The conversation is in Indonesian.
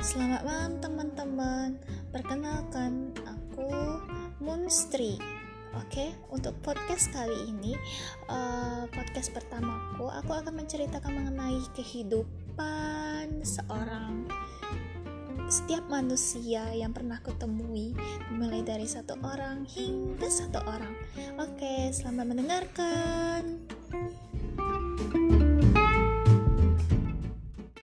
Selamat malam teman-teman. Perkenalkan aku Munstri. Oke, untuk podcast kali ini, uh, podcast pertamaku, aku akan menceritakan mengenai kehidupan seorang setiap manusia yang pernah kutemui, mulai dari satu orang hingga satu orang. Oke, selamat mendengarkan.